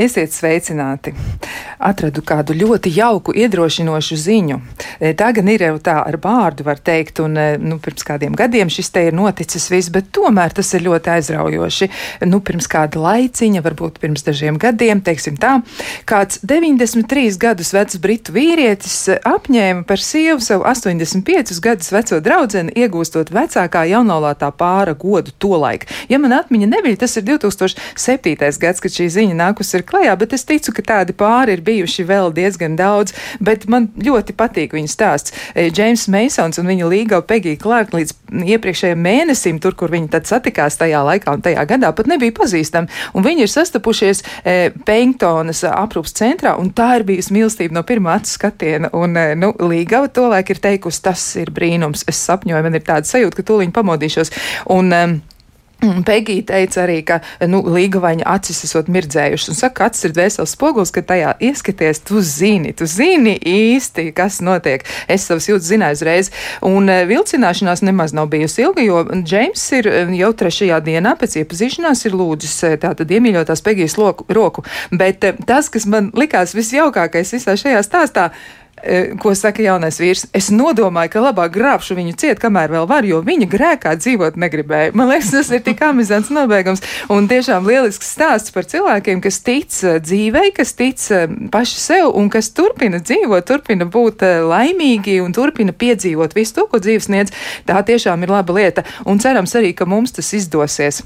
Esiet sveicināti! Atradu kādu ļoti jauku, iedrošinošu ziņu. Tā gan ir jau tā ar vārdu, var teikt, un nu, pirms kādiem gadiem šis te ir noticis viss, bet tomēr tas ir ļoti aizraujoši. Nu, pirms kāda laiciņa, varbūt pirms dažiem gadiem, teiksim tā, kāds 93 gadus vecs britu vīrietis apņēma par sievu savu 85 gadus veco draudzeni, iegūstot vecākā jaunlaulātā pāra godu tolaik. Ja man atmiņa nebija, tas ir 2007. gads, kad šī ziņa nākusi ir klajā, bet es ticu, ka tādi pāri ir bijuši vēl diezgan daudz. Bet man ļoti patīk viņa stāsts. Džeims e, Meisons un viņa līga Pegija Klārka līdz iepriekšējiem mēnesim, tur, kur viņi tad satikās tajā laikā un tajā gadā, pat nebija pazīstami. Un viņi ir sastapušies e, Pengtonas aprūpas centrā, un tā ir bijusi mīlestība no pirmā acu skatiena. Un, e, nu, Līgava to laiku ir teikusi, tas ir brīnums. Es sapņoju, man ir tāda sajūta, ka tūlīt pamodīšos. Un, um, Pegija teica arī, ka nu, līgavaņa acis esot mirdzējušas, un saka, ka acis ir dvēseles spogulis, ka tajā ieskaties, tu zini, tu zini īsti, kas notiek. Es savus jūtas zināju uzreiz, un eh, vilcināšanās nemaz nav bijusi ilga, jo Džeims ir eh, jau trešajā dienā pēc iepazīšanās ir lūdzis eh, tātad iemīļotās Pegijas roku, bet tas, kas man likās visjaukākais visā šajā stāstā, E, ko saka jaunais vīrs. Es nodomāju, ka labāk grābšu viņu ciet, kamēr vēl var, jo viņa grēkā dzīvot negribēja. Man liekas, tas ir tik amizants nobeigums un tiešām lielisks stāsts par cilvēkiem, kas tic e, dzīvei, kas tic e, paši sev un kas turpina dzīvot, turpina būt laimīgi un turpina piedzīvot visu to, ko dzīves sniedz. Tā tiešām ir laba lieta un cerams arī, ka mums tas izdosies.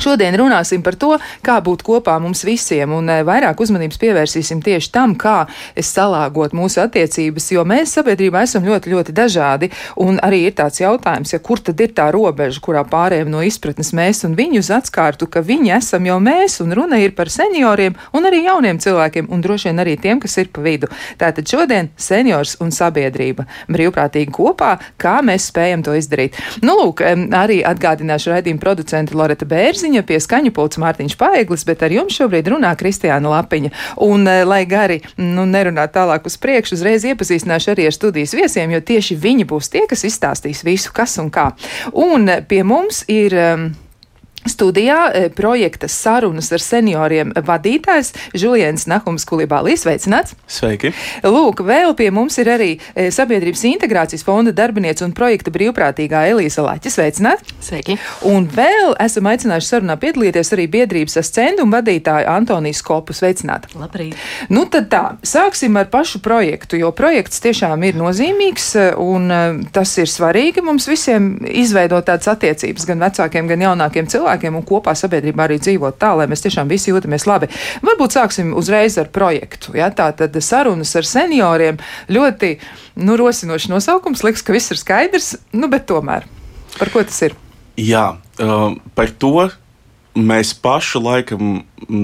Šodien runāsim par to, kā būt kopā mums visiem, un eh, vairāk uzmanības pievērsīsim tieši tam, kā salāgot mūsu attiecības, jo mēs sabiedrībā esam ļoti, ļoti dažādi. Un arī ir tāds jautājums, ja kur tad ir tā robeža, kurā pārējiem no izpratnes mēs un viņu uz atskārtu, ka viņi esam jau mēs, un runa ir par senioriem un arī jauniem cilvēkiem, un droši vien arī tiem, kas ir pa vidu. Tātad šodien seniors un sabiedrība brīvprātīgi kopā, kā mēs spējam to izdarīt. Nu, lūk, arī atgādināšu raidījumu producentu Loreta Bērzi Bērziņa, pie skaņu pults Mārtiņš Paeglis, bet ar jums šobrīd runā Kristiāna Lapiņa. Un, eh, lai gari nu, nerunā tālāk uz priekšu, uzreiz iepazīstināšu arī ar studijas viesiem, jo tieši viņi būs tie, kas izstāstīs visu, kas un kā. Un pie mums ir. Um, Studijā e, projekta sarunas ar senioriem vadītājs Žuliens Nahums Kulibālīs. Sveicināts! Sveiki! Lūk, vēl pie mums ir arī e, Sabiedrības integrācijas fonda darbiniece un projekta brīvprātīgā Elīza Laķa. Sveicināts! Sveiki! Un vēl esam aicinājuši sarunā piedalīties arī biedrības ascendumu vadītāju Antoniju Skopu. Sveicināta! Labrīt! Nu tad tā, sāksim ar pašu projektu, jo projekts tiešām ir nozīmīgs e, un tas ir svarīgi mums visiem izveidot tādas attiecības gan vecākiem, gan jaunākiem cilvēkiem cilvēkiem un kopā sabiedrībā arī dzīvot tā, lai mēs tiešām visi jūtamies labi. Varbūt sāksim uzreiz ar projektu. Ja? Tā tad sarunas ar senioriem ļoti nu, rosinošs nosaukums. Liekas, ka viss ir skaidrs, nu, bet tomēr par ko tas ir? Jā, uh, par to mēs paši laikam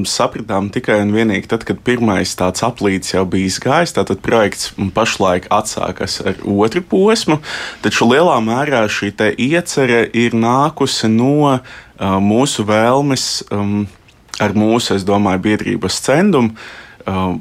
sapratām tikai un vienīgi tad, kad pirmais tāds aplīts jau bija izgājis. Tātad projekts pašlaik atsākas ar otru posmu, taču lielā mērā šī iecerē ir nākusi no uh, mūsu vēlmes, um, ar mūsu, es domāju, biedrības centumu. Uh,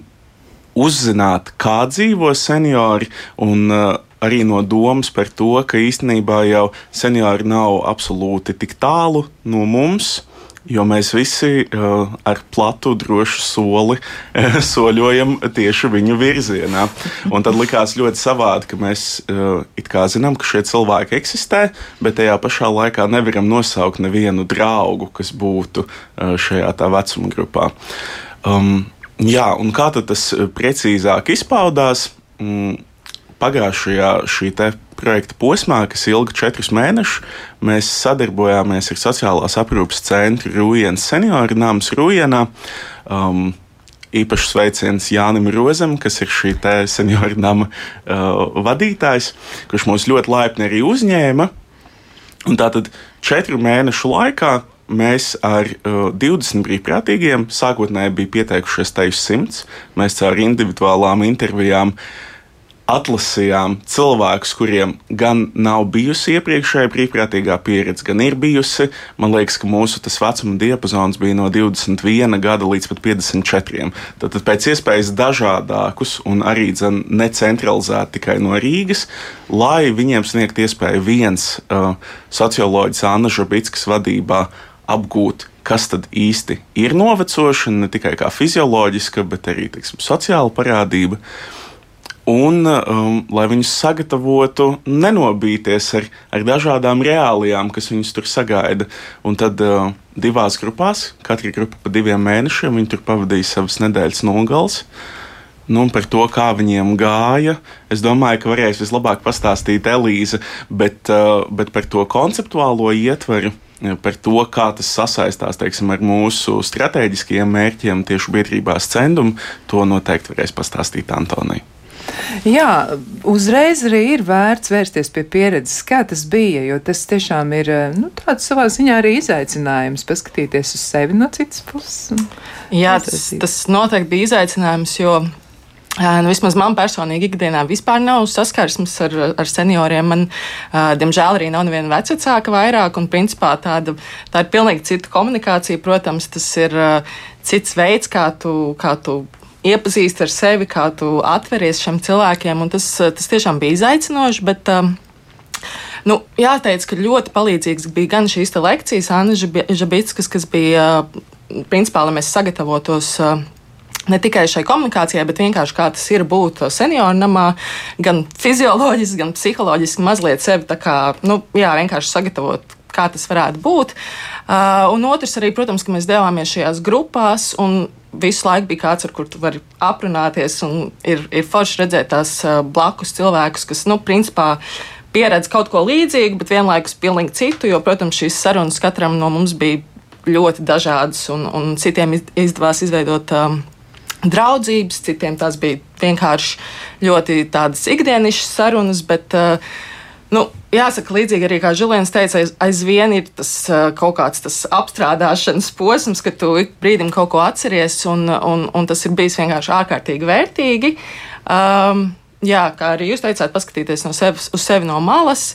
uzzināt, kā dzīvo seniori, un uh, arī no domas par to, ka īstenībā jau seniori nav absolūti tik tālu no mums. Jo mēs visi uh, ar platu, drošu soli uh, soļojam tieši viņu virzienā. Un tad likās ļoti savādi, ka mēs uh, it kā zinām, ka šie cilvēki eksistē, bet tajā pašā laikā nevaram nosaukt nevienu draugu, kas būtu uh, šajā tā vecuma grupā. Um, jā, un kā tas precīzāk izpaudās? Mm, pagājušajā šī projekta posmā, kas ilga četrus mēnešus, mēs sadarbojāmies ar sociālās aprūpes centru Rūjienas senioru nams Rūjienā. Um, Īpašs sveiciens Jānim Rozam, kas ir šī senioru nama uh, vadītājs, kurš mūs ļoti laipni arī uzņēma. Un tātad četru mēnešu laikā mēs ar uh, 20 brīvprātīgiem, sākotnēji bija pieteikušies tevis simts, mēs caur individuālām intervijām uh, atlasījām cilvēkus, kuriem gan nav bijusi iepriekšējā brīvprātīgā pieredze, gan ir bijusi. Man liekas, ka mūsu vecuma diapazons bija no 21 gada līdz pat 54. Tad pēc iespējas dažādākus un arī necentralizēti tikai no Rīgas, lai viņiem sniegtu iespēju viens uh, socioloģis Anna Žabitskas vadībā apgūt, kas tad īsti ir novecošana, ne tikai kā fizioloģiska, bet arī teiksim, sociāla parādība. Un um, lai viņus sagatavotu, nenobīties ar, ar dažādām reālijām, kas viņus tur sagaida. Un tad uh, divās grupās, katra grupa pa diviem mēnešiem, viņi tur pavadīja savas nedēļas nogales. Nu, par to, kā viņiem gāja, es domāju, ka varēs vislabāk pastāstīt Elīze, bet, uh, bet par to konceptuālo ietveru par to, kā tas sasaistās teiksim, ar mūsu strateģiskajiem mērķiem, tieši biedrībā Scendum, to noteikti varēs pastāstīt Antonija. Jā, uzreiz arī ir vērts vērsties pie pieredzes, kā tas bija, jo tas tiešām ir nu, tāds savā ziņā arī izaicinājums paskatīties uz sevi no citas puses. Jā, tas, tas noteikti bija izaicinājums, jo Nu, vismaz man personīgi ikdienā vispār nav saskarsmes ar, ar senioriem. Man, uh, diemžēl, arī nav neviena vecāka vairāk, un principā tāda, tā ir pilnīgi cita komunikācija. Protams, tas ir uh, cits veids, kā tu, kā tu iepazīsti ar sevi, kā tu atveries šiem cilvēkiem, tas, tas tiešām bija izaicinoši. Bet, uh, Nu, jāteic, ka ļoti palīdzīgs bija gan šīs lekcijas, Anna Žabitskas, kas bija principā, lai mēs sagatavotos ne tikai šai komunikācijai, bet vienkārši kā tas ir būt senioru namā, gan fizioloģiski, gan psiholoģiski mazliet sevi tā kā, nu, jā, vienkārši sagatavot. Kā tas varētu būt. Uh, un otrs, arī, protams, ka mēs devāmies šajās grupās, un visu laiku bija kāds, ar kuru tu vari aprunāties. Ir, ir forši redzēt tās uh, blakus cilvēkus, kas, nu, principā, pieredz kaut ko līdzīgu, bet vienlaikus pilnīgi citu, jo, protams, šīs sarunas katram no mums bija ļoti dažādas, un, un citiem izdevās izveidot. Um, draudzības, citiem tās bija vienkārši ļoti tādas ikdienišķas sarunas, bet uh, Nu, jāsaka, līdzīgi arī kā Žilēns teica, aiz, aizvien ir tas kaut kāds tas apstrādāšanas posms, ka tu ik brīdim kaut ko atceries, un, un, un tas ir bijis vienkārši ārkārtīgi vērtīgi. Um, jā, kā arī jūs teicāt, paskatīties no sevis, uz sevi no malas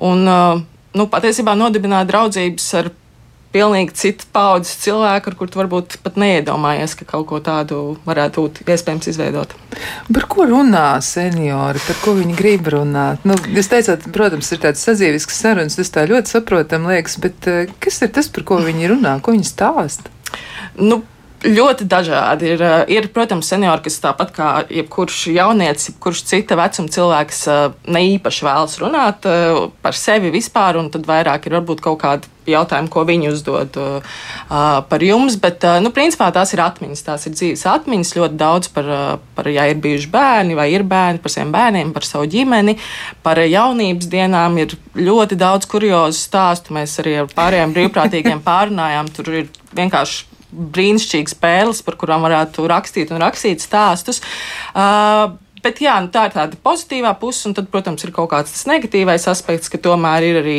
un uh, nu, patiesībā nodibināt draudzības ar pilnīgi cita paudzes cilvēku, ar kuriem varbūt pat neiedomājies, ka kaut ko tādu varētu būt iespējams izveidot. Par ko runā seniori, par ko viņi grib runāt? Nu, jūs teicāt, protams, ir tāds sadzīvisks sarunas, tas tā ļoti saprotam liekas, bet eh, kas ir tas, par ko viņi runā, ko viņi stāsta? Nu, Ļoti dažādi. Ir, eh, ir, protams, seniori, kas tāpat kā jebkurš jaunietis, jebkurš cita vecuma cilvēks, eh, ne īpaši vēlas runāt eh, par sevi vispār, un tad vairāk ir varbūt kaut kādi jautājumi, ko viņi uzdod par jums. Bet, nu, principā tās ir atmiņas, tās ir dzīves atmiņas. Ļoti daudz par, par ja ir bijuši bērni vai ir bērni, par saviem bērniem, par savu ģimeni, par jaunības dienām. Ir ļoti daudz kuriozu stāstu. Mēs arī ar pārējiem brīvprātīgiem pārunājām. Tur ir vienkārši brīnišķīgas spēles, par kurām varētu rakstīt un rakstīt stāstus. Uh, Bet jā, nu, tā ir tāda pozitīvā puse, un tad, protams, ir kaut kāds tas negatīvais aspekts, ka tomēr ir arī.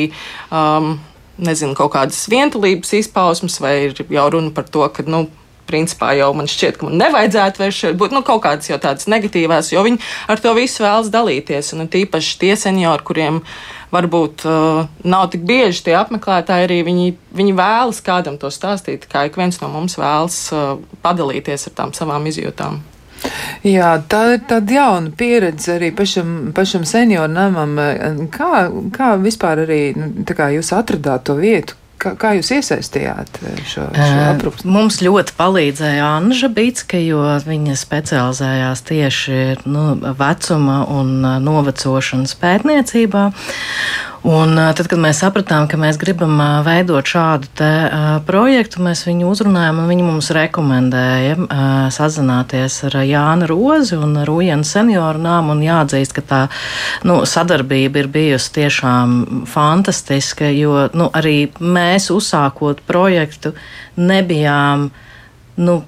Um, Nezinu, kaut kādas vientulības izpausmes, vai ir jau runa par to, ka, nu, principā jau man šķiet, ka man nevajadzētu vairs būt nu, kaut kādas jau tādas negatīvās, jo viņi ar to visu vēlas dalīties. Un tīpaši tie seniori, kuriem varbūt uh, nav tik bieži tie apmeklētāji, arī viņi, viņi vēlas kādam to stāstīt, kā ik viens no mums vēlas uh, padalīties ar tām savām izjūtām. Jā, tā ir tāda jauna pieredze arī pašam, pašam senioru namam. Kā, kā vispār arī nu, kā jūs atradāt to vietu, Kā, kā jūs iesaistījāt eh, šo, šo aprūpi? Mums ļoti palīdzēja Anna Žabītska, jo viņa specializējās tieši nu, vecuma un novecošanas pētniecībā. Un tad, kad mēs sapratām, ka mēs gribam veidot šādu te, projektu, mēs viņu uzrunājām, un viņi mums rekomendēja sazināties ar Jānu Rozi un Rujenu senioru nāmu. Un jāatzīst, ka tā nu, sadarbība ir bijusi tiešām fantastiska, jo nu, arī mēs uzsākot projektu nebijām nu,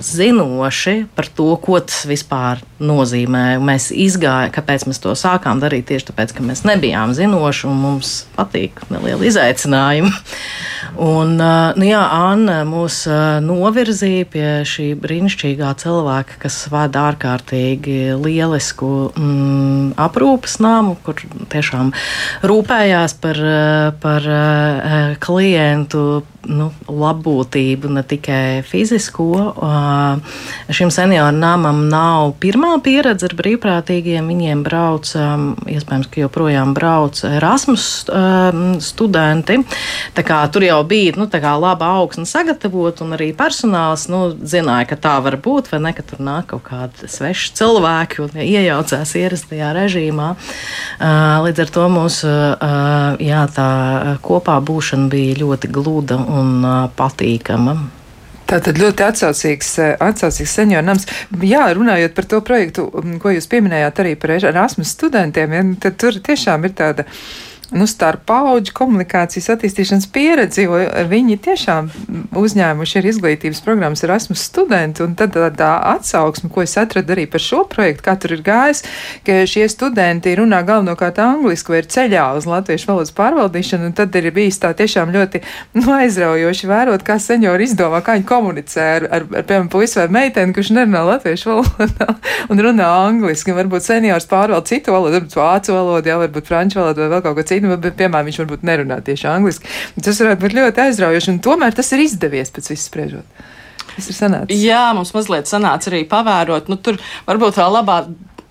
zinoši par to, ko tas vispār nozīmē. Mēs izgājām, kāpēc mēs to sākām darīt tieši tāpēc, ka mēs nebijām zinoši un mums patīk nelieli izaicinājumi. Un, nu jā, Anna mūs novirzīja pie šī brīnišķīgā cilvēka, kas vada ārkārtīgi lielisku mm, aprūpas nāmu, kur tiešām rūpējās par, par klientu nu, labbūtību, ne tikai fizisko. Šim senioru namam nav pirmā pieredze ar brīvprātīgiem. Viņiem brauc, iespējams, ka joprojām brauc Erasmus studenti. Kā tur jau bija nu, laba augsne sagatavota, un arī personāls nu, zināja, ka tā var būt, vai ne, ka tur nāk kaut kādi sveši cilvēki un iejaucās ierastajā režīmā. Līdz ar to mūsu jā, kopā būšana bija ļoti gluda un patīkama. Tātad ļoti atsaucīgs, atsaucīgs senioru nams. Jā, runājot par to projektu, ko jūs pieminējāt arī par Erasmus studentiem, ja, tad tur tiešām ir tāda nu, starp paudžu komunikācijas attīstīšanas pieredzi, jo viņi tiešām uzņēmuši ir izglītības programmas Erasmus studenti, un tad tā, tā atsauksme, ko es atradu arī par šo projektu, kā tur ir gājis, ka šie studenti runā galvenokārt angliski vai ir ceļā uz latviešu valodas pārvaldīšanu, un tad ir bijis tā tiešām ļoti nu, aizraujoši vērot, kā seniori izdomā, kā viņi komunicē ar, ar, ar piemēram, puisi vai meiteni, kurš nerunā latviešu valodā un runā angliski, un varbūt seniors pārvalda citu valodu, varbūt vācu valodu, jā, varbūt franču valodu vai vēl kaut ko citu citu, bet, piemēram, viņš varbūt nerunā tieši angliski. Tas varētu būt ļoti aizraujoši, un tomēr tas ir izdevies pēc visu spriežot. Tas ir sanācis. Jā, mums mazliet sanāca arī pavērot. Nu, tur varbūt vēl labā,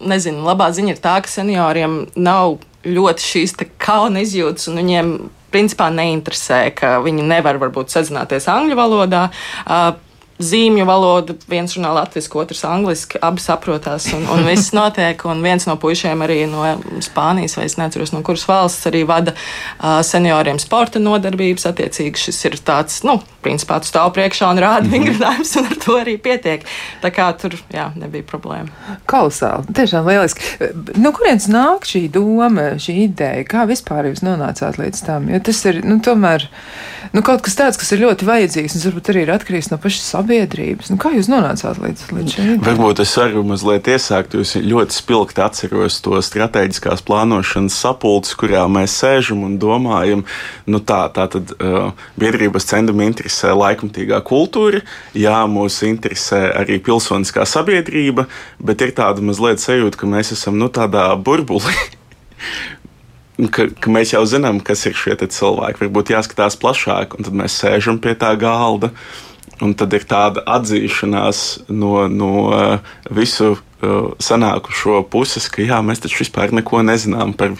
nezinu, labā ziņa ir tā, ka senioriem nav ļoti šīs kauna izjūtas, un viņiem principā neinteresē, ka viņi nevar varbūt sazināties angļu valodā. Uh, zīmju valoda, viens runā latviešu, otrs angliski, abi saprotās, un, un viss notiek. Un viens no puišiem arī no Spānijas, vai es neatceros, no kuras valsts arī vada uh, senioriem sporta nodarbības. Attiecīgi šis ir tāds, nu, principā tu stāv priekšā un rādi Mhm. vingrinājums, un ar to arī pietiek. Tā kā tur, jā, nebija problēma. Kolosāli, tiešām lieliski. No kurienes nāk šī doma, šī ideja? Kā vispār jūs nonācāt līdz tam? Jo tas ir, nu, tomēr, nu, kaut kas tāds, kas ir ļoti vajadzīgs, un varbūt arī ir atkarīgs no pašas sabiedrības. Nu, kā jūs nonācāt līdz, līdz idejai? Varbūt es varu mazliet iesākt. Jūs ļoti spilgti atceros to strateģiskās plānošanas sapulci, kurā mēs sēžam un domājam, nu tā, tā tad uh, biedrības centram interesē laikmatīgā kultūra, jā, mūs interesē arī pilsoniskā sabiedrība, bet ir tāda mazliet sajūta, ka mēs esam nu, tādā burbulī. Ka, ka mēs jau zinām, kas ir šie cilvēki. Varbūt jāskatās plašāk, un tad mēs sēžam pie tā galda. Un tad ir tāda atzīšanās no, no uh, visu uh, sanākušo puses, ka jā, mēs taču vispār neko nezinām par,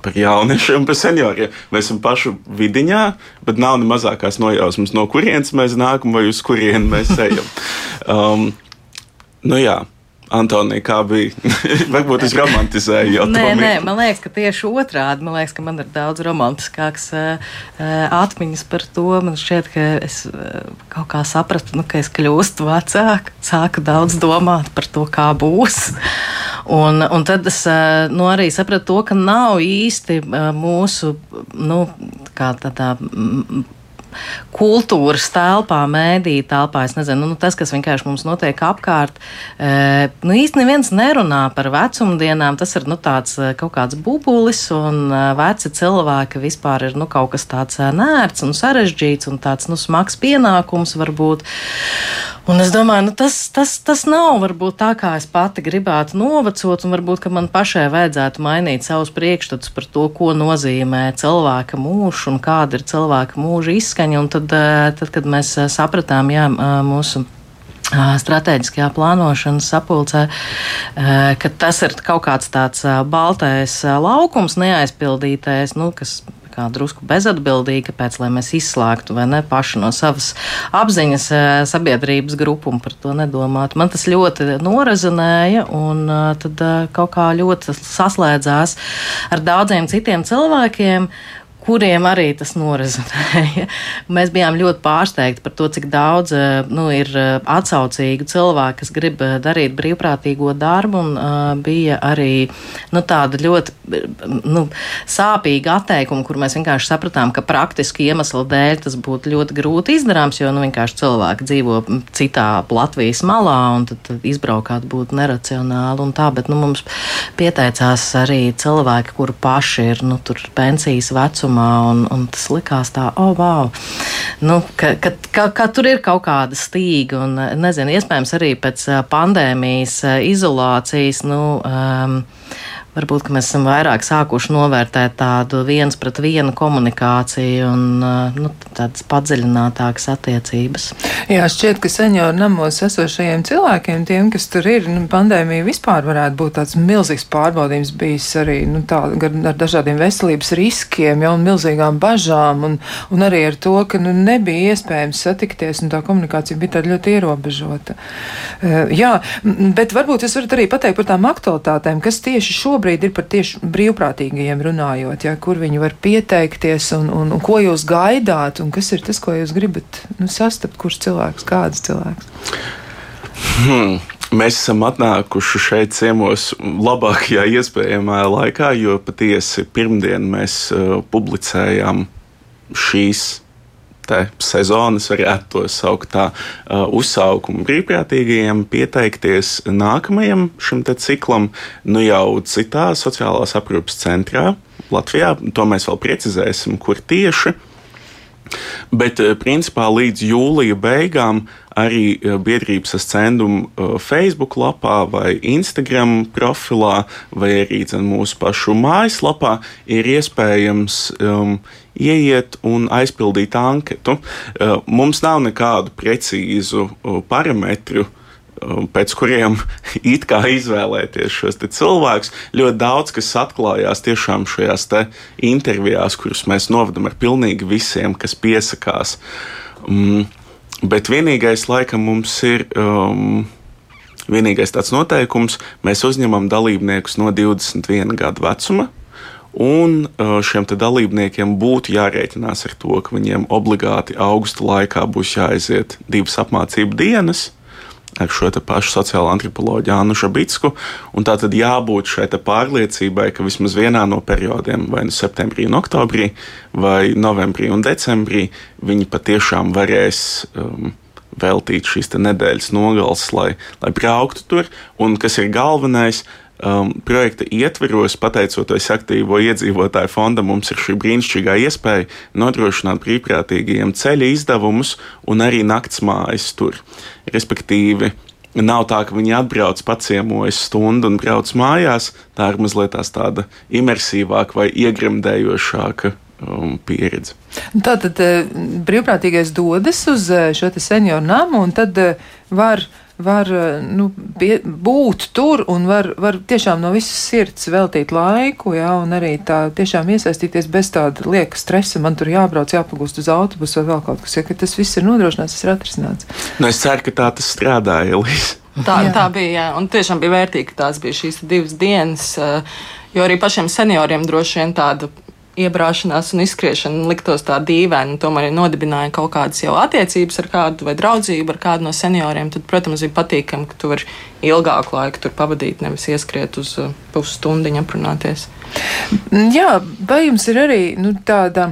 par jauniešiem, par senioriem. Mēs esam paši vidiņā, bet nav ne mazākās nojausmas, no kurienes mēs nākam vai uz kurieni mēs ejam. Um, nu jā. Antonija, kā bija? Varbūt es romantizēju jau nē, to nē, man liekas, ka tieši otrādi. Man liekas, ka man ir daudz romantiskāks uh, atmiņas par to. Man šķiet, ka es uh, kaut kā sapratu, nu, ka es kļūstu vecāka, sāku daudz domāt par to, kā būs. Un, un tad es uh, nu, arī sapratu to, ka nav īsti mūsu nu, tādā. Mm, kultūras telpā, mēdīņu telpā. Es nezinu, nu, tas, kas vienkārši mums notiek apkārt. E, nu, īstenībā neviens nerunā par vecumdienām. Tas ir nu, tāds kaut kāds bubulis, un veci cilvēki vispār ir nu, kaut kas tāds nērts un sarežģīts un tāds nu, smags pienākums varbūt. Un es domāju, nu, tas, tas, tas nav varbūt tā, kā es pati gribētu novecot, un varbūt man pašai vajadzētu mainīt savus priekšstats par to, ko nozīmē cilvēka mūžs un kāda ir cilvēka mūža izskaņa. Un tad, tad kad mēs sapratām, jā, mūsu stratēģiskajā plānošanas sapulcē, ka tas ir kaut kāds tāds baltais laukums, neaizpildītais, nu, kas kā drusku bezatbildīgi, kāpēc lai mēs izslēgtu vai ne paši no savas apziņas sabiedrības grupu un par to nedomātu. Man tas ļoti norazinēja un tad kaut kā ļoti saslēdzās ar daudziem citiem cilvēkiem kuriem arī tas norezinēja. Mēs bijām ļoti pārsteigti par to, cik daudz nu, ir atsaucīgu cilvēku, kas grib darīt brīvprātīgo darbu, un uh, bija arī nu, tāda ļoti nu, sāpīga atteikuma, kur mēs vienkārši sapratām, ka praktiski iemeslu dēļ tas būtu ļoti grūti izdarāms, jo nu, vienkārši cilvēki dzīvo citā Latvijas malā, un tad, tad izbraukāt būtu neracionāli un tā, bet nu, mums pieteicās arī cilvēki, kuri paši ir nu, pensijas vecuma Un, un tas likās tā, oh, wow. Nu, ka, ka, ka, ka tur ir kaut kāda stīga, un nezinu, iespējams arī pēc pandēmijas izolācijas. Nu, um, varbūt mēs esam vairāk sākuši novērtēt tādu viens pret vienu komunikāciju un nu, tādas padziļinātākas attiecības. Jā, šķiet, ka senioru namos esošajiem cilvēkiem, tiem, kas tur ir, nu, pandēmija vispār varētu būt tāds milzīgs pārbaudījums bijis arī nu, tā, ar dažādiem veselības riskiem, jau un milzīgām bažām, un, un arī ar to, ka nu, nebija iespējams satikties, un tā komunikācija bija tāda ļoti ierobežota. Uh, jā, bet varbūt jūs varat arī pateikt par tām aktualitātēm, kas tieši šobrīd šobrīd ir par tieši brīvprātīgajiem runājot, ja, kur viņi var pieteikties un, un, un ko jūs gaidāt un kas ir tas, ko jūs gribat nu, sastapt, kurš cilvēks, kāds cilvēks. Hmm. Mēs esam atnākuši šeit ciemos labākajā iespējamajā laikā, jo patiesi pirmdien mēs uh, publicējām šīs sezonas, varētu to saukt tā, uh, uzsaukumu brīvprātīgajiem pieteikties nākamajam šim ciklam, nu jau citā sociālās aprūpas centrā Latvijā. To mēs vēl precizēsim, kur tieši. Bet uh, principā līdz jūlija beigām arī uh, biedrības ascendumu Facebook lapā vai Instagram profilā vai arī mūsu pašu mājaslapā ir iespējams um, ieiet un aizpildīt anketu. Eh, mums nav nekādu precīzu eh, parametru eh, pēc kuriem it kā izvēlēties šos cilvēkus. Ļoti daudz kas atklājās tiešām šajās intervijās, kuras mēs novadām ar pilnīgi visiem, kas piesakās. Um, bet vienīgais, laikam, mums ir. Um, Vienīgais tāds noteikums, mēs uzņemam dalībniekus no 21 gadu vecuma, Un uh, šiem dalībniekiem būtu jārēķinās ar to, ka viņiem obligāti augusta laikā būs jāaiziet divas apmācību dienas ar šo pašu sociālo antropoloģiju Annu Šabitsku. Tā tad jābūt šai pārliecībai, ka vismaz vienā no periodiem, vai nu septembrī, un oktobrī, vai novembrī un decembrī, viņi patiešām varēs. Um, Veltīt šīs nedēļas nogales, lai, lai brauktu tur. Un kas ir galvenais, uh, um, projekta ietveros, pateicoties aktīvo iedzīvotāju fondam, mums ir šī brīnišķīgā iespēja nodrošināt brīvprātīgajiem ceļa izdevumus un arī nakts mājas tur. Respektīvi, Nav tā, ka viņi atbrauc, paciemojas stundu un brauc mājās. Tā ir mazliet tāda imersīvāka vai iegremdējošāka um, pieredze. Tātad eh, brīvprātīgais dodas uz eh, šo senioru namu un tad eh, var var eh, nu, pie, būt tur un var, var tiešām no visas sirds veltīt laiku, jā, un arī tā tiešām iesaistīties bez tāda lieka stresa. Man tur jābrauc, jāpagūst uz autobusu vai vēl kaut kas, ja tas viss ir nodrošināts, tas ir atrisināts. Nu, es ceru, ka tā tas strādāja, Elīze. Tā, jā. tā bija, jā. un tiešām bija vērtīgi, ka tās bija šīs divas dienas, eh, jo arī pašiem senioriem droši vien tāda iebrāšanās un izskriešana liktos tā dīvaini, tomēr ja nodibināja kaut kādas jau attiecības ar kādu vai draudzību ar kādu no senioriem, tad, protams, ir patīkami, ka tu vari ilgāku laiku tur pavadīt, nevis ieskriet uz uh, pusstundiņu aprunāties. Jā, vai jums ir arī nu, tāda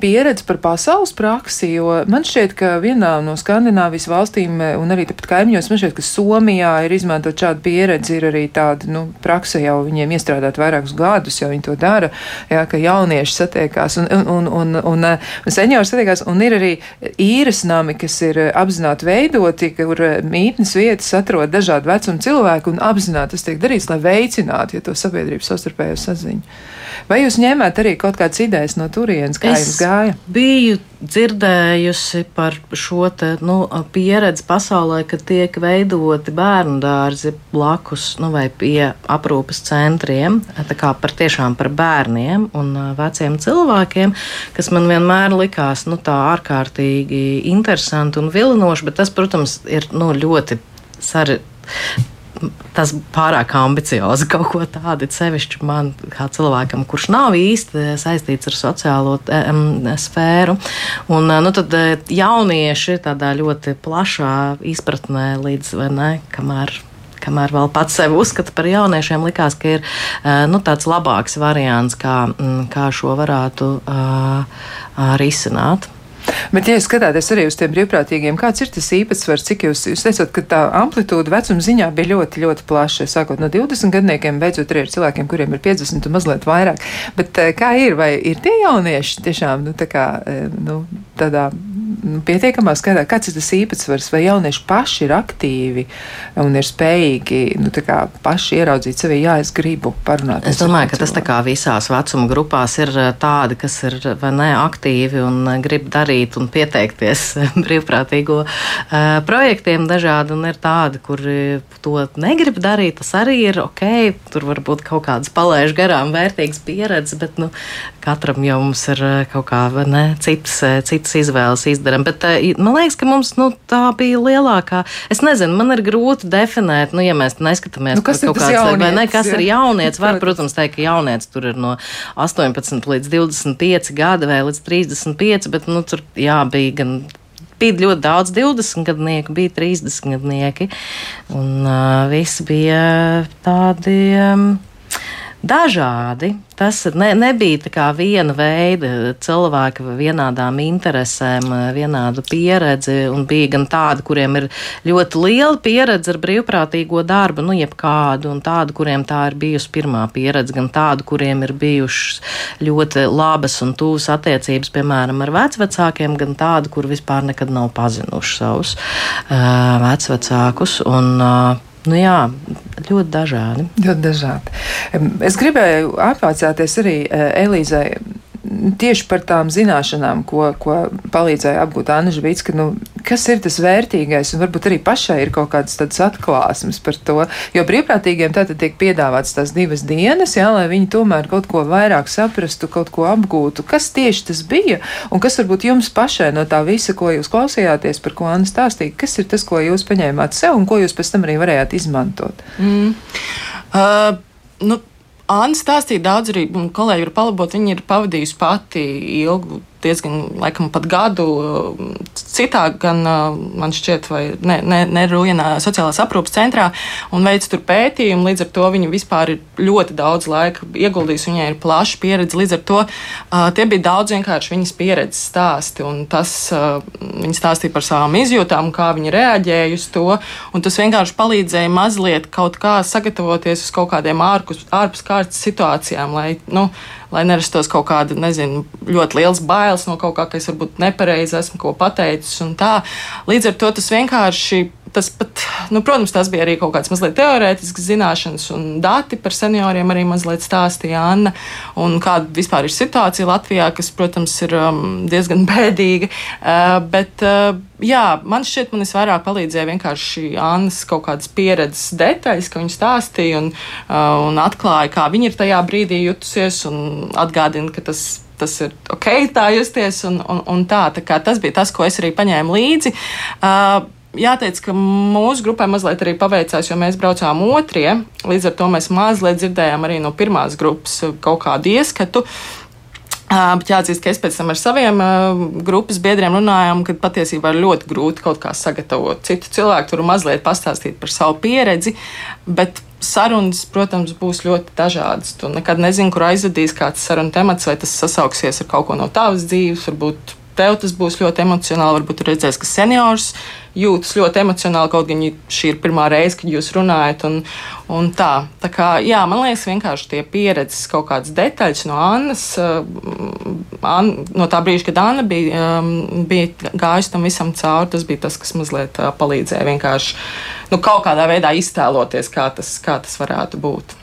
pieredze par pasaules praksi, jo man šķiet, ka vienā no Skandināvijas valstīm eh, un arī tāpat kaimiņos, man šķiet, ka Somijā ir izmantot šādu pieredzi, ir arī tāda, nu, praksa jau viņiem iestrādāt vairākus gadus, jau viņi to dara, jā, ka jaunieši satiekās un, un, un, un, un, un seniori satiekās, un ir arī īres nami, kas ir apzināti veidoti, kur mītnes vietas atrod dažādu vecumu cilvēku un apzināti tas tiek darīts, lai veicinātu, ja to sabiedrības savstarpējo saziņu. Vai jūs ņēmāt arī kaut kādas idejas no turienes, kā es jums gāja? Biju dzirdējusi par šo te, nu, pieredzi pasaulē, ka tiek veidoti bērnu dārzi blakus nu, vai pie aprūpes centriem, tā kā par tiešām par bērniem un veciem cilvēkiem, kas man vienmēr likās nu, tā ārkārtīgi interesanti un vilinoši, bet tas, protams, ir nu, ļoti sarežģīti tas pārāk ambiciozi kaut ko tādu, sevišķi man kā cilvēkam, kurš nav īsti saistīts ar sociālo um, sfēru. Un, nu, tad jaunieši tādā ļoti plašā izpratnē līdz, vai ne, kamēr kamēr vēl pats sevi uzskata par jauniešiem, likās, ka ir nu, tāds labāks variants, kā, kā šo varētu uh, risināt. Bet, ja skatāties arī uz tiem brīvprātīgiem, kāds ir tas īpatsvars, cik jūs, jūs teicat, ka tā amplitūda vecuma ziņā bija ļoti, ļoti plaša, sākot no 20 gadniekiem, beidzot arī ar cilvēkiem, kuriem ir 50 un mazliet vairāk. Bet eh, kā ir, vai ir tie jaunieši tiešām, nu, tā kā, eh, nu, tādā pietiekamā skaitā? Kāds ir tas īpatsvars? Vai jaunieši paši ir aktīvi un ir spējīgi nu, paši ieraudzīt sevi, jā, es gribu parunāt? Es domāju, ka tas tā kā visās vecuma grupās ir tādi, kas ir vai ne aktīvi un grib darīt un pieteikties brīvprātīgo uh, projektiem dažādi, un ir tādi, kuri to negrib darīt. Tas arī ir ok, tur varbūt kaut kādas palaiž garām vērtīgas pieredzes, bet nu, katram jau mums ir kaut kā ne, citas, citas izvēles izdarām. Bet man liekas, ka mums nu, tā bija lielākā. Es nezinu, man ir grūti definēt, nu, ja mēs neskatāmies, nu, kas kaut kāds jaunietis, vai ne, kas jā. ir jaunietis. Var, protams, teikt, ka jaunietis tur ir no 18 līdz 25 gadi vai līdz 35, bet nu, tur jā, bija gan bija ļoti daudz 20 gadnieku, bija 30 gadnieki. Un uh, visi bija tādi. Um, dažādi. Tas ne, nebija viena veida cilvēki ar vienādām interesēm, vienādu pieredzi. Bija gan tādi, kuriem ir ļoti liela pieredze ar brīvprātīgo darbu, nu, jebkādu, un tādi, kuriem tā ir bijusi pirmā pieredze, gan tādi, kuriem ir bijušas ļoti labas un tuvas attiecības, piemēram, ar vecvecākiem, gan tādi, kur vispār nekad nav pazinuši savus uh, vecvecākus. Un, uh, Nu jā, ļoti dažādi. Ļoti dažādi. Es gribēju apvaicāties arī eh, Elīzai tieši par tām zināšanām, ko, ko palīdzēja apgūt Anna Žvītska, nu, kas ir tas vērtīgais, un varbūt arī pašai ir kaut kādas tādas atklāsmes par to, jo brīvprātīgiem tātad tiek piedāvāts tās divas dienas, jā, lai viņi tomēr kaut ko vairāk saprastu, kaut ko apgūtu. Kas tieši tas bija, un kas varbūt jums pašai no tā visa, ko jūs klausījāties, par ko Anna stāstīja, kas ir tas, ko jūs paņēmāt sev, un ko jūs pēc tam arī varējāt izmantot? Mm. Uh, nu, Anna stāstīja daudz arī, un kolēģi var palabot, viņa ir pavadījusi pati ilgu diezgan, laikam, pat gadu citā, gan man šķiet, vai ne, ne, ne Rūjienā sociālās aprūpas centrā, un veic tur pētījumu. Līdz ar to viņa vispār ir ļoti daudz laika ieguldījusi, viņai ir plaša pieredze. Līdz ar to tie bija daudz vienkārši viņas pieredzes stāsti, un tas viņa stāstīja par savām izjūtām, kā viņa reaģēja uz to, tas vienkārši palīdzēja mazliet kaut kā sagatavoties uz kaut kādiem ārpus, ārpus kārtas situācijām, lai, nu, lai nerastos kaut kāda, nezinu, ļoti liels bailes no kaut kā, ka es varbūt nepareizi esmu ko pateicis un tā. Līdz ar to tas vienkārši tas pat, nu, protams, tas bija arī kaut kāds mazliet teorētisks zināšanas un dati par senioriem arī mazliet stāstīja Anna. Kāda vispār ir situācija Latvijā, kas, protams, ir um, diezgan bēdīga. Uh, bet, uh, jā, man šķiet, man visvairāk palīdzēja vienkārši Annas kaut kādas pieredzes detaļas, ka viņa stāstīja un, uh, un atklāja, kā viņa ir tajā brīdī jutusies un atgādina, ka tas tas ir ok, tā justies. Un, un, un tā, tā tas bija tas, ko es arī paņēmu līdzi. Uh, jāteic, ka mūsu grupai mazliet arī paveicās, jo mēs braucām otrie. Līdz ar to mēs mazliet dzirdējām arī no pirmās grupas kaut kādu ieskatu. Uh, bet jāatzīst, ka es pēc tam ar saviem uh, grupas biedriem runājām, ka patiesībā ir ļoti grūti kaut kā sagatavot citu cilvēku, tur mazliet pastāstīt par savu pieredzi. Bet sarunas, protams, būs ļoti dažādas. Tu nekad nezini, kur aizvedīs kāds sarunu temats, vai tas sasauksies ar kaut ko no tavas dzīves, varbūt tev tas būs ļoti emocionāli. Varbūt redzēs, ka seniors jūtas ļoti emocionāli, kaut gan šī ir pirmā reize, kad jūs runājat. Un, un tā. tā kā, jā, man liekas, vienkārši tie pieredzes kaut kādas detaļas no Annas, uh, An, no tā brīža, kad Anna bija, um, bija gājusi tam visam cauri, tas bija tas, kas mazliet uh, palīdzēja vienkārši nu, kaut kādā veidā iztēloties, kā tas, kā tas varētu būt.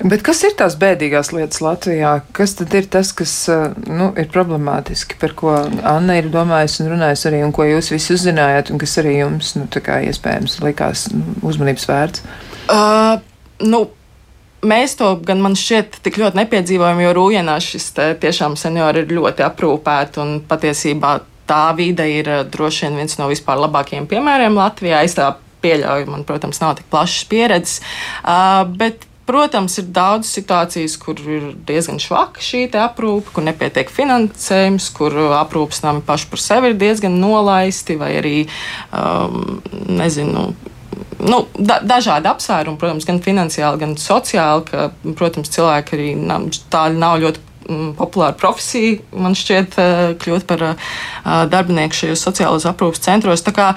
Bet kas ir tās bēdīgās lietas Latvijā? Kas tad ir tas, kas eh, nu, ir problemātiski, par ko Anna ir domājusi un runājusi arī, un ko jūs visi uzzinājāt, un kas arī jums, nu, tā kā iespējams likās nu, uzmanības vērts? Uh, nu, mēs to gan man šķiet tik ļoti nepiedzīvojam, jo Rūjienā šis tiešām seniori ir ļoti aprūpēti un patiesībā tā vide ir eh, droši vien viens no vispār labākajiem piemēriem Latvijā. Es tā pieļauju, man, protams, nav tik plašas pieredzes, uh, bet Protams, ir daudz situācijas, kur ir diezgan švaka šī aprūpe, kur nepietiek finansējums, kur aprūpes nami paši par sevi ir diezgan nolaisti, vai arī, um, nezinu, nu, da, dažādi apsvērumi, protams, gan finansiāli, gan sociāli, ka, protams, cilvēki arī nav, tādi nav ļoti populāra profesija, man šķiet, eh, kļūt par eh, darbinieku šajos sociālajos aprūpas centros. Tā kā,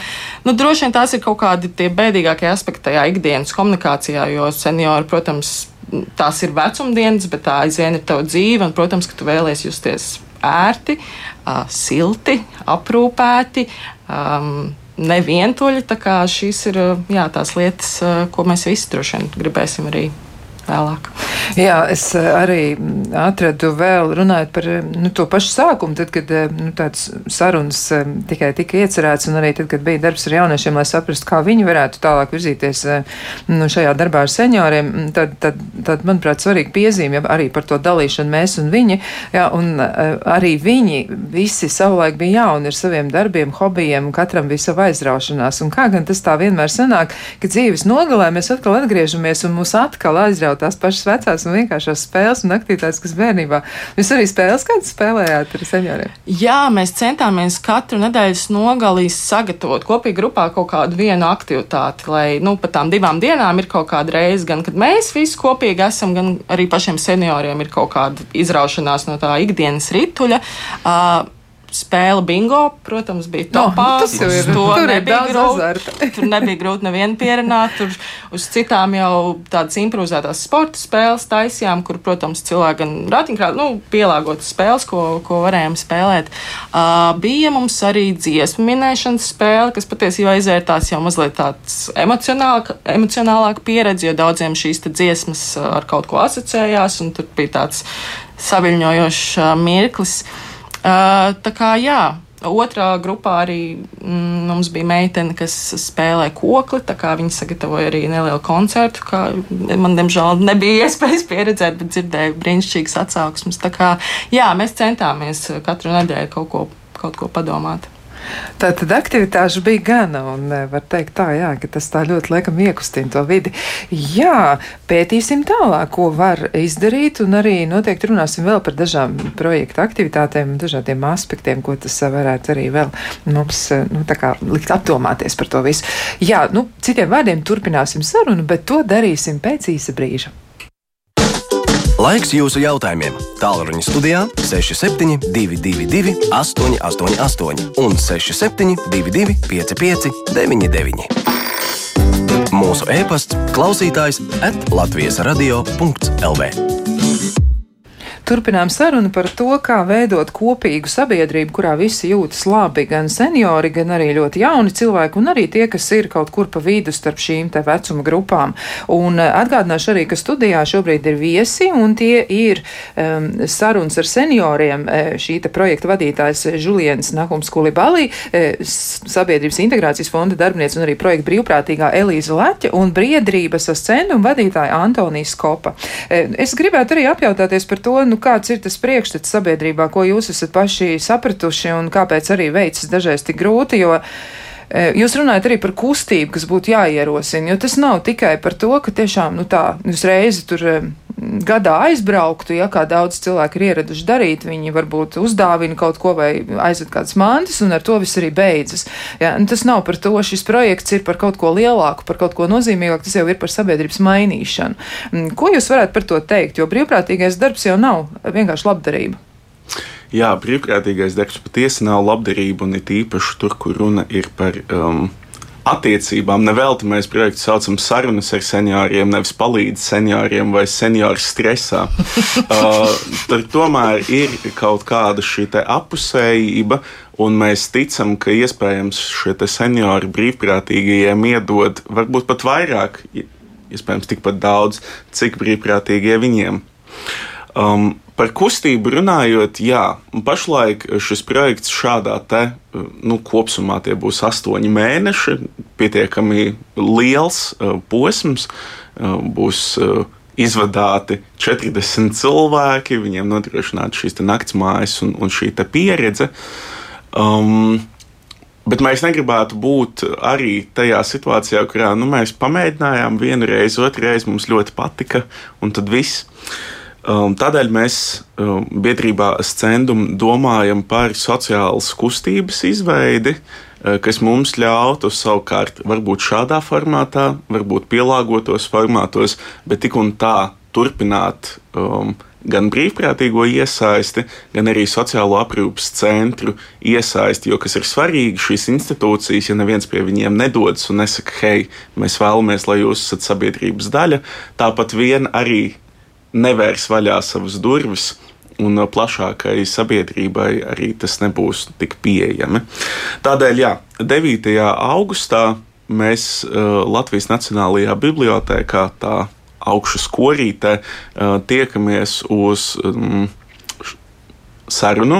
nu, droši vien tās ir kaut kādi tie bēdīgākie aspekti tajā ikdienas komunikācijā, jo seniori, protams, tās ir vecumdienas, bet tā aizvien ir tava dzīve, un, protams, ka tu vēlies justies ērti, silti, aprūpēti. Um, Nevientuļi, tā kā šīs ir jā, tās lietas, ko mēs visi droši vien gribēsim arī vēlāk. Jā, es eh, arī atradu vēl runājot par eh, nu, to pašu sākumu, tad, kad eh, nu, tāds sarunas tikai tika iecerēts, un arī tad, kad bija darbs ar jauniešiem, lai saprastu, kā viņi varētu tālāk virzīties nu, šajā darbā ar senioriem, tad, tad, tad manuprāt, svarīgi piezīme ja, arī par to dalīšanu mēs un viņi, jā, un arī viņi visi savulaik bija jauni ar saviem darbiem, hobijiem, katram bija sava aizraušanās, un kā gan tas tā vienmēr sanāk, ka dzīves nogalē mēs atkal atgriežamies un mūs atkal aizrauj tās pašas vecās un vienkāršās spēles un aktivitātes, kas bērnībā. Jūs arī spēles kādas spēlējāt ar senioriem? Jā, mēs centāmies katru nedēļas nogalīs sagatavot kopīgi grupā kaut kādu vienu aktivitāti, lai nu, pat tām divām dienām ir kaut kāda reize, gan kad mēs visi kopīgi esam, gan arī pašiem senioriem ir kaut kāda izraušanās no tā ikdienas rituļa. Uh, spēle bingo, protams, bija topā. No, tas jau ir. Tur nebija grūti. tur nebija grūti nevienu pierunāt. Tur uz citām jau tādas improvizētās sporta spēles taisījām, kur, protams, cilvēki gan ratiņkrāt, nu, pielāgotas spēles, ko, ko varējām spēlēt. Uh, bija mums arī dziesmu minēšanas spēle, kas patiesībā izvērtās jau mazliet tāds emocionālāk, emocionālāk pieredze, jo daudziem šīs dziesmas ar kaut ko asociējās, un tur bija tāds saviņojošs mirklis. Uh, Uh, tā kā jā. Otrā grupā arī mm, mums bija meitene, kas spēlē kokli. Viņa sagatavoja arī nelielu koncertu. Man, diemžēl, nebija iespējas pieredzēt, bet dzirdēju brīnišķīgas atsauksmes. Kā jā, mēs centāmies katru nedēļu kaut ko, kaut ko padomāt. Tā tad aktivitāšu bija gana, un e, var teikt tā, jā, ka tas tā ļoti laikam iekustina to vidi. Jā, pētīsim tālāk, ko var izdarīt, un arī noteikti runāsim vēl par dažām projekta aktivitātēm, dažādiem aspektiem, ko tas varētu arī vēl mums, e, nu, tā kā likt apdomāties par to visu. Jā, nu, citiem vārdiem turpināsim sarunu, bet to darīsim pēc īsa brīža. Laiks jūsu jautājumiem. Tālruņa studijā 6722, 888, un 6722, 55, 99. Mūsu e-pasts, klausītājs, atlatvijas radio.lv. Turpinām sarunu par to, kā veidot kopīgu sabiedrību, kurā visi jūtas labi, gan seniori, gan arī ļoti jauni cilvēki, un arī tie, kas ir kaut kur pa vidu starp šīm te vecuma grupām. Un eh, atgādināšu arī, ka studijā šobrīd ir viesi, un tie ir um, sarunas ar senioriem. Eh, šī te projekta vadītājs Žuliens Nakums Kulibalī, eh, Sabiedrības integrācijas fonda darbinieks un arī projekta brīvprātīgā Elīza Leķa un Briedrības ascendu vadītāja Antonijas Kopa. Es gribētu arī apjautāties par to, nu, kāds ir tas priekšstats sabiedrībā, ko jūs esat paši sapratuši un kāpēc arī veicas dažreiz tik grūti, jo Jūs runājat arī par kustību, kas būtu jāierosina, jo tas nav tikai par to, ka tiešām nu, tā uzreiz tur gadā aizbrauktu, ja kā daudz cilvēku ir ieraduši darīt, viņi varbūt uzdāvina kaut ko vai aizved kādas mantas, un ar to viss arī beidzas. Ja, tas nav par to, šis projekts ir par kaut ko lielāku, par kaut ko nozīmīgāku, tas jau ir par sabiedrības mainīšanu. Mm, ko jūs varētu par to teikt? Jo brīvprātīgais darbs jau nav vienkārši labdarība. Jā, brīvprātīgais darbs patiesi nav labdarība, un it īpaši tur, kur runa ir par um, attiecībām. Nevelti mēs projektu saucam sarunas ar senioriem, nevis palīdz senioriem vai senioru stresā. uh, tur tomēr ir kaut kāda šī apusējība, un mēs ticam, ka iespējams šie seniori brīvprātīgajiem iedod varbūt pat vairāk, iespējams tikpat daudz, cik brīvprātīgie viņiem. Um, Par kustību runājot, jā, pašlaik šis projekts šādā te nu, kopumā tie būs astoņi mēneši, pietiekami liels uh, posms, uh, būs uh, izvadāti 40 cilvēki, viņiem nodrošināta šīs naktsmājas un, un šī pieredze. Um, Bet mēs negribētu būt arī tajā situācijā, kurā nu, mēs pamēģinājām vienu reizi, otru reizi mums ļoti patika, un tad viss. Um, tādēļ mēs um, biedrībā Scendum domājam par sociālas kustības izveidi, uh, kas mums ļautu savukārt varbūt šādā formātā, varbūt pielāgotos formātos, bet tik un tā turpināt um, gan brīvprātīgo iesaisti, gan arī sociālo aprūpas centru iesaisti. Jo kas ir svarīgi, šīs institūcijas, ja neviens pie viņiem nedodas un nesaka, hei, mēs vēlamies, lai jūs esat sabiedrības daļa, tāpat vien arī nevērs vaļā savas durvis un plašākai sabiedrībai arī tas nebūs tik pieejami. Tādēļ, jā, 9. augustā mēs Latvijas Nacionālajā bibliotēkā tā augšas korītē tiekamies uz um, sarunu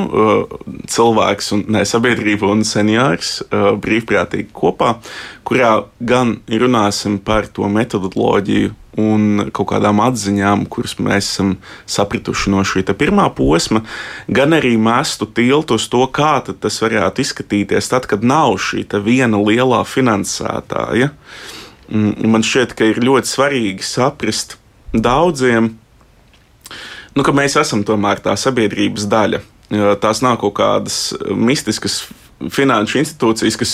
cilvēks, un, ne, sabiedrība un seniors brīvprātīgi kopā, kurā gan runāsim par to metodoloģiju un kaut kādām atziņām, kuras mēs esam sapratuši no šī pirmā posma, gan arī mestu tiltu uz to, kā tas varētu izskatīties tad, kad nav šī viena lielā finansētāja. Mm, man šķiet, ka ir ļoti svarīgi saprast daudziem, nu, ka mēs esam tomēr tā sabiedrības daļa. Tās nav kaut kādas mistiskas finanšu institūcijas, kas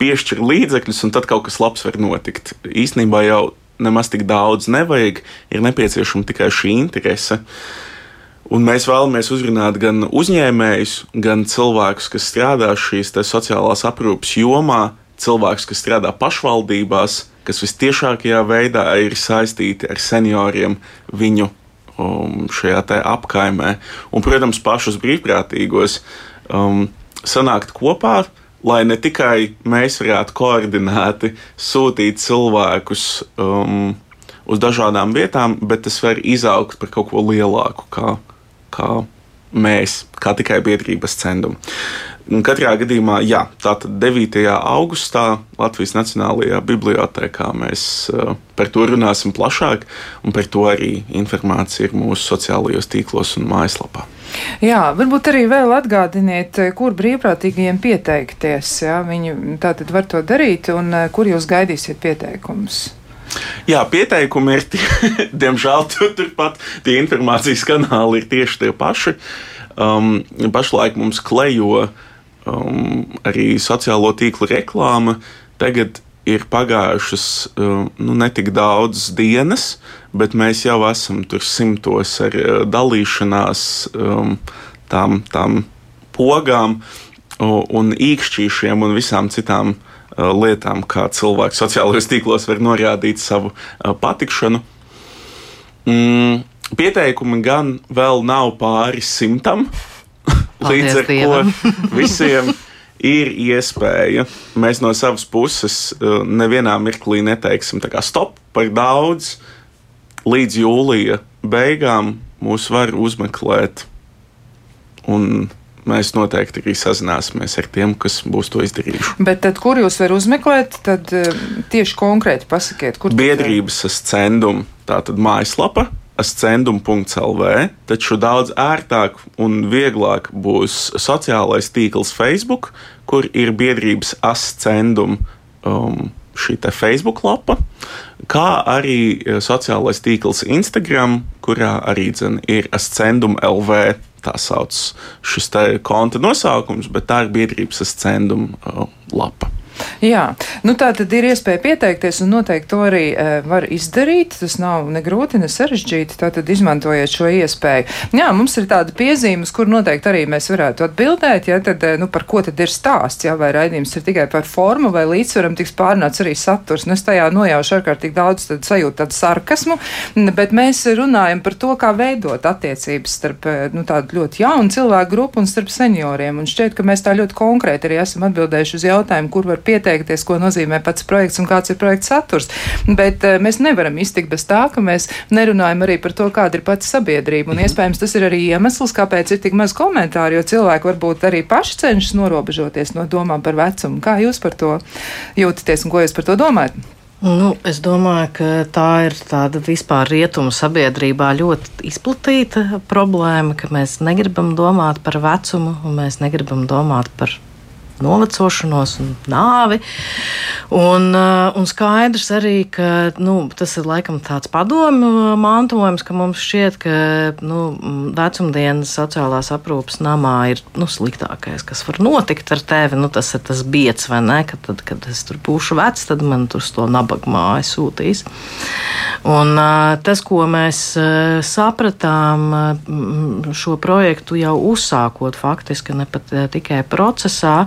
piešķir līdzekļus, un tad kaut kas labs var notikt. Īsnībā jau nemaz tik daudz nevajag, ir nepieciešama tikai šī interese. Un mēs vēlamies uzrunāt gan uzņēmējus, gan cilvēkus, kas strādā šīs sociālās aprūpes jomā, cilvēkus, kas strādā pašvaldībās, kas visciešākajā veidā ir saistīti ar senioriem viņu um, šajā apkaimē. Un, protams, pašus brīvprātīgos um, sanākt kopā, lai ne tikai mēs varētu koordinēti sūtīt cilvēkus um, uz dažādām vietām, bet tas var izaugt par kaut ko lielāku, kā, kā mēs, kā tikai biedrības centumu. Katrā gadījumā, jā, tātad 9. augustā Latvijas Nacionālajā Bibliotēkā mēs uh, par to runāsim plašāk, un par to arī informācija ir mūsu sociālajos tīklos un mājaslapā. Jā, varbūt arī vēl atgādiniet, kur brīvprātīgajiem pieteikties. Jā, viņi tātad var to darīt, un uh, kur jūs gaidīsiet pieteikumus. Jā, pieteikumi ir, tie, diemžēl, tur, turpat tie informācijas kanāli ir tieši tie paši. Um, pašlaik mums klejo uh, um, arī sociālo tīklu reklāma tagad ir pagājušas um, nu, ne tik daudzas dienas, bet mēs jau esam tur simtos ar uh, dalīšanās um, tām, tām pogām un īkšķīšiem un visām citām uh, lietām, kā cilvēks sociālajos tīklos var norādīt savu uh, patikšanu. Mm, pieteikumi gan vēl nav pāri simtam, Līdz ar to visiem ir iespēja. Mēs no savas puses uh, nevienā mirklī neteiksim, ka stop par daudz. Līdz jūlija beigām mūs var uzmeklēt. Un mēs noteikti arī sazināsimies ar tiem, kas būs to izdarījuši. Bet tad, kur jūs varat uzmeklēt, tad uh, tieši konkrēti pasakiet, kur biedrības ascendum, tā tad mājaslapa ascendum.lv, taču daudz ērtāk un vieglāk būs sociālais tīkls Facebook, kur ir biedrības ascendum. Um, šī Facebook lapa, kā arī eh, sociālais tīkls Instagram, kurā arī dzen, ir ascendum LV. Tā sauc šis konta nosaukums, bet tā ir biedrības ascendum uh, lapa. Jā, nu tā tad ir iespēja pieteikties, un noteikti to arī e, var izdarīt. Tas nav ne grūti, ne sarežģīti. Tātad izmantojiet šo iespēju. Jā, mums ir tāda piezīmes, kur noteikti arī mēs varētu atbildēt, ja tad, e, nu, par ko tad ir stāsts, ja vai raidījums ir tikai par formu, vai līdzsvaram tiks pārnāts arī saturs. Nu, es tajā nojaušu ārkārtīgi daudz tad sajūtu tādu sarkasmu, bet mēs runājam par to, kā veidot attiecības starp, e, nu, tādu ļoti jaunu cilvēku grupu un starp senioriem. Un šķiet, ka mēs tā ļoti konkrēti arī esam atbildējuši uz jautājumu, kur var pieteikties, ko nozīmē pats projekts un kāds ir projekta saturs. Bet uh, mēs nevaram iztikt bez tā, ka mēs nerunājam arī par to, kāda ir pati sabiedrība. Un mhm. iespējams tas ir arī iemesls, kāpēc ir tik maz komentāru, jo cilvēki varbūt arī paši cenšas norobežoties no domām par vecumu. Kā jūs par to jūtaties un ko jūs par to domājat? Nu, es domāju, ka tā ir tāda vispār rietumu sabiedrībā ļoti izplatīta problēma, ka mēs negribam domāt par vecumu un mēs negribam domāt par novecošanos un nāvi. Un, uh, un skaidrs arī, ka nu, tas ir laikam tāds padomu mantojums, ka mums šķiet, ka nu, vecumdienas sociālās aprūpas namā ir nu, sliktākais, kas var notikt ar tevi. Nu, tas ir tas biets, vai ne? Ka tad, kad es tur būšu vecs, tad man tur to nabaga māju sūtīs. Un, uh, tas, ko mēs sapratām šo projektu jau uzsākot, faktiski ne pat tikai procesā,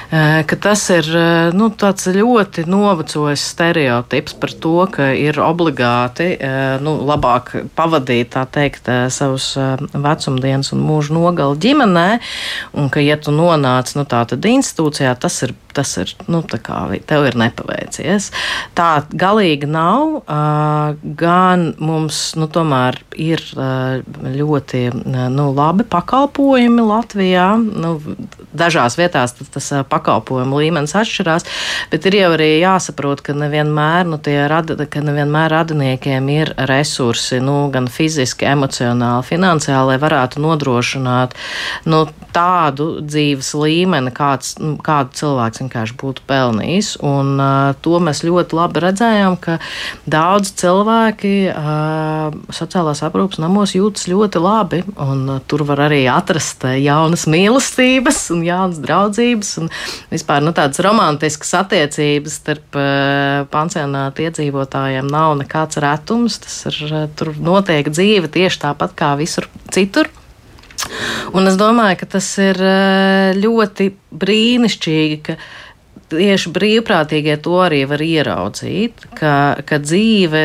ka tas ir nu, tāds ļoti novecojis stereotips par to, ka ir obligāti nu, labāk pavadīt, teikt, savus vecumdienas un mūža nogali ģimenē, un ka, ja tu nonāc nu, tādā institūcijā, tas ir tas ir, nu, tā kā tev ir nepaveicies. Tā galīgi nav. Gan mums, nu, tomēr ir ļoti nu, labi pakalpojumi Latvijā. Nu, dažās vietās tas pakalpojumu līmenis atšķirās, bet ir jau arī jāsaprot, ka nevienmēr, nu, rad, ka nevienmēr radiniekiem ir resursi, nu, gan fiziski, emocionāli, finansiāli, lai varētu nodrošināt nu, tādu dzīves līmeni, kāds, nu, kādu cilvēks vienkārši būtu pelnījis. Un, uh, to mēs ļoti labi redzējām, ka daudz cilvēki uh, sociālās aprūpas namos jūtas ļoti labi. Un, uh, tur var arī atrast jaunas mīlestības un jaunas draudzības un vispār nu, tādas romantiskas attiecības starp uh, pansionāta iedzīvotājiem nav nekāds retums. Tas ir, uh, tur notiek dzīve tieši tāpat kā visur citur. Un es domāju, ka tas ir ļoti brīnišķīgi, ka tieši brīvprātīgie to arī var ieraudzīt, ka, ka dzīve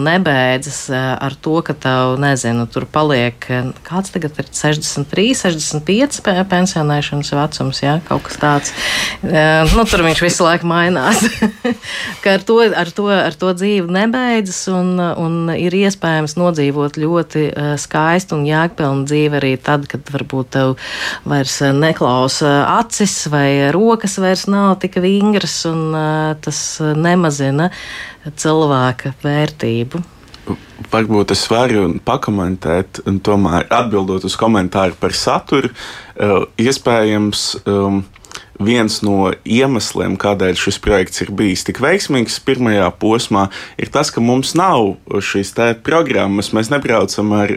nebeidzas eh, ar to, ka tev, nezinu, tur paliek, eh, kāds tagad ir 63, 65 pensionēšanas vecums, jā, kaut kas tāds. Eh, nu, tur viņš visu laiku mainās. ka ar to, ar, to, ar to dzīve nebeidzas un, un ir iespējams nodzīvot ļoti skaistu un jēgpilnu dzīvi arī tad, kad varbūt tev vairs neklausa acis vai rokas vairs nav tik vingras un tas nemazina cilvēka vērtību. Varbūt es varu pakomentēt, un tomēr atbildot uz komentāru par saturu, iespējams. Um, viens no iemesliem, kādēļ šis projekts ir bijis tik veiksmīgs pirmajā posmā, ir tas, ka mums nav šīs programmas. Mēs nebraucam ar,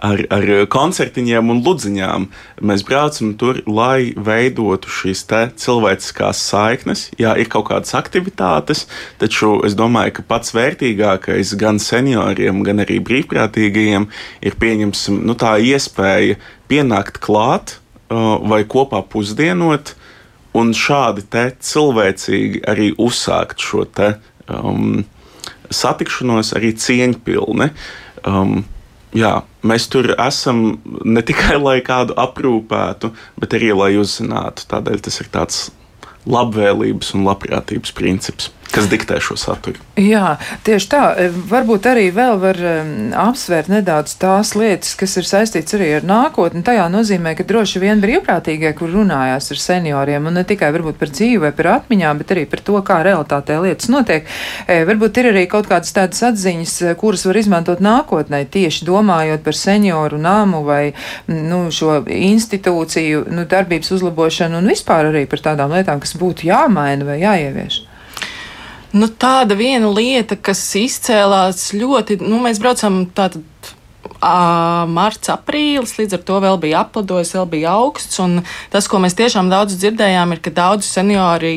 ar, ar koncertiņiem un ludziņām. Mēs braucam tur, lai veidotu šīs cilvēciskās saiknes. Jā, ir kaut kādas aktivitātes, taču es domāju, ka pats vērtīgākais gan senioriem, gan arī brīvprātīgajiem ir pieņemsim nu, tā iespēja pienākt klāt vai kopā pusdienot, un šādi cilvēcīgi arī uzsākt šo te, um, satikšanos, arī cieņpilni. Um, jā, mēs tur esam ne tikai lai kādu aprūpētu, bet arī lai uzzinātu. Tādēļ tas ir tāds labvēlības un labprātības princips kas diktē šo saturu. Jā, tieši tā. E, varbūt arī vēl var um, apsvērt nedaudz tās lietas, kas ir saistīts arī ar nākotni. Tajā nozīmē, ka droši vien brīvprātīgie, kur runājās ar senioriem, un ne tikai varbūt par dzīvi vai par atmiņām, bet arī par to, kā realitātē lietas notiek, e, varbūt ir arī kaut kādas tādas atziņas, e, kuras var izmantot nākotnē, tieši domājot par senioru nāmu vai nu, šo institūciju nu, darbības uzlabošanu un vispār arī par tādām lietām, kas būtu jāmaina vai jāievieš. Nu, tāda viena lieta, kas izcēlās ļoti, nu, mēs braucam tātad. Marts, aprīlis, līdz ar to vēl bija aplidojis, vēl bija augsts. Tas, ko mēs tiešām daudz dzirdējām, ir, ka daudzi seniori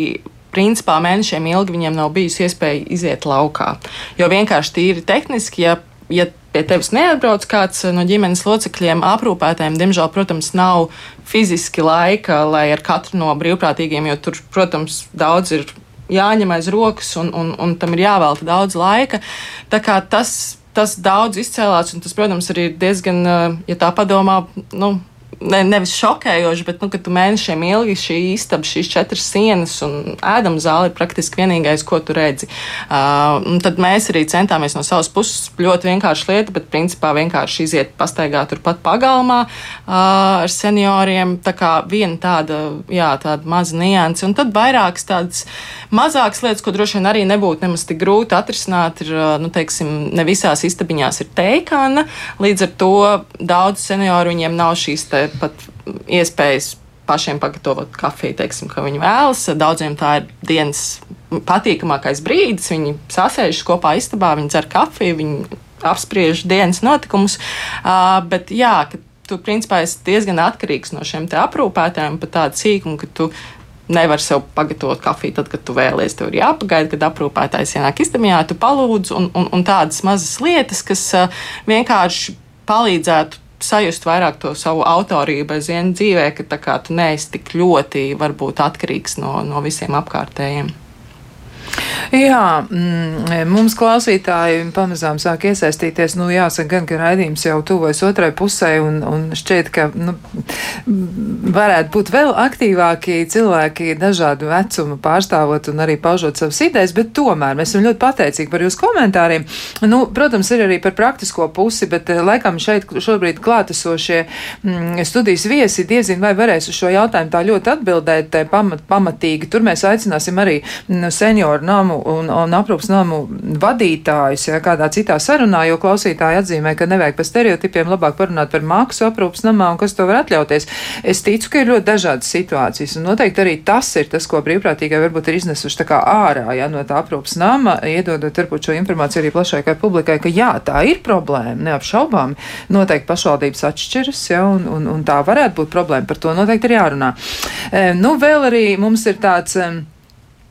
principā mēnešiem ilgi viņiem nav bijusi iespēja iziet laukā. Jo vienkārši tīri tehniski, ja, ja pie tevis neatbrauc kāds no ģimenes locekļiem, aprūpētājiem, diemžēl, protams, nav fiziski laika, lai ar katru no brīvprātīgiem, jo tur, protams, daudz ir jāņem aiz rokas un, un, un tam ir jāvelta daudz laika. Tā kā tas, tas daudz izcēlās, un tas, protams, arī ir diezgan, ja tā padomā, nu, ne, nevis šokējoši, bet, nu, tu mēnešiem ilgi šī istaba, šīs četras sienas un ēdama zāle ir praktiski vienīgais, ko tu redzi. Uh, tad mēs arī centāmies no savas puses ļoti vienkārši lieta, bet principā vienkārši iziet pastaigāt turpat pagalmā uh, ar senioriem. Tā kā viena tāda, jā, tāda maza nianse, un tad vairākas tādas mazākas lietas, ko droši vien arī nebūtu nemaz tik grūti atrisināt, ir, uh, nu, teiksim, ne visās istabiņās ir teikāna, līdz ar to daudz senioru viņiem nav šīs te pat iespējas pašiem pagatavot kafiju, teiksim, ka viņi vēlas. Daudziem tā ir dienas patīkamākais brīdis. Viņi sasēžas kopā istabā, viņi dzer kafiju, viņi apspriež dienas notikumus. Uh, bet jā, ka tu principā esi diezgan atkarīgs no šiem aprūpētājiem pat tādu sīkumu, ka tu nevar sev pagatavot kafiju tad, kad tu vēlies. Tev ir jāpagaida, kad aprūpētājs ienāk istabā, tu palūdz un, un, un tādas mazas lietas, kas vienkārši palīdzētu sajust vairāk to savu autorību aizvien dzīvē, ka tā kā tu neesi tik ļoti varbūt atkarīgs no, no visiem apkārtējiem. Jā, mm, mums klausītāji pamazām sāk iesaistīties. Nu, jāsaka, gan, ka raidījums jau tuvojas otrai pusē, un, un šķiet, ka nu, varētu būt vēl aktīvāki cilvēki dažādu vecumu pārstāvot un arī paužot savas idejas, bet tomēr mēs esam ļoti pateicīgi par jūsu komentāriem. Nu, protams, ir arī par praktisko pusi, bet eh, laikam šeit šobrīd klātesošie mm, studijas viesi diezin vai varēs uz šo jautājumu tā ļoti atbildēt eh, pamat, pamatīgi. Tur mēs aicināsim arī mm, senioru namu un, un aprūpas namu vadītājus, ja kādā citā sarunā, jo klausītāji atzīmē, ka nevajag par stereotipiem labāk parunāt par maksu aprūpas namā un kas to var atļauties. Es ticu, ka ir ļoti dažādas situācijas, un noteikti arī tas ir tas, ko brīvprātīgai varbūt ir iznesuši tā kā ārā, ja no tā aprūpas nama, iedodot varbūt šo informāciju arī plašākai publikai, ka jā, tā ir problēma, neapšaubāmi. Noteikti pašvaldības atšķiras, ja, un, un, un tā varētu būt problēma, par to noteikti ir jārunā. E, nu, vēl arī mums ir tāds. E,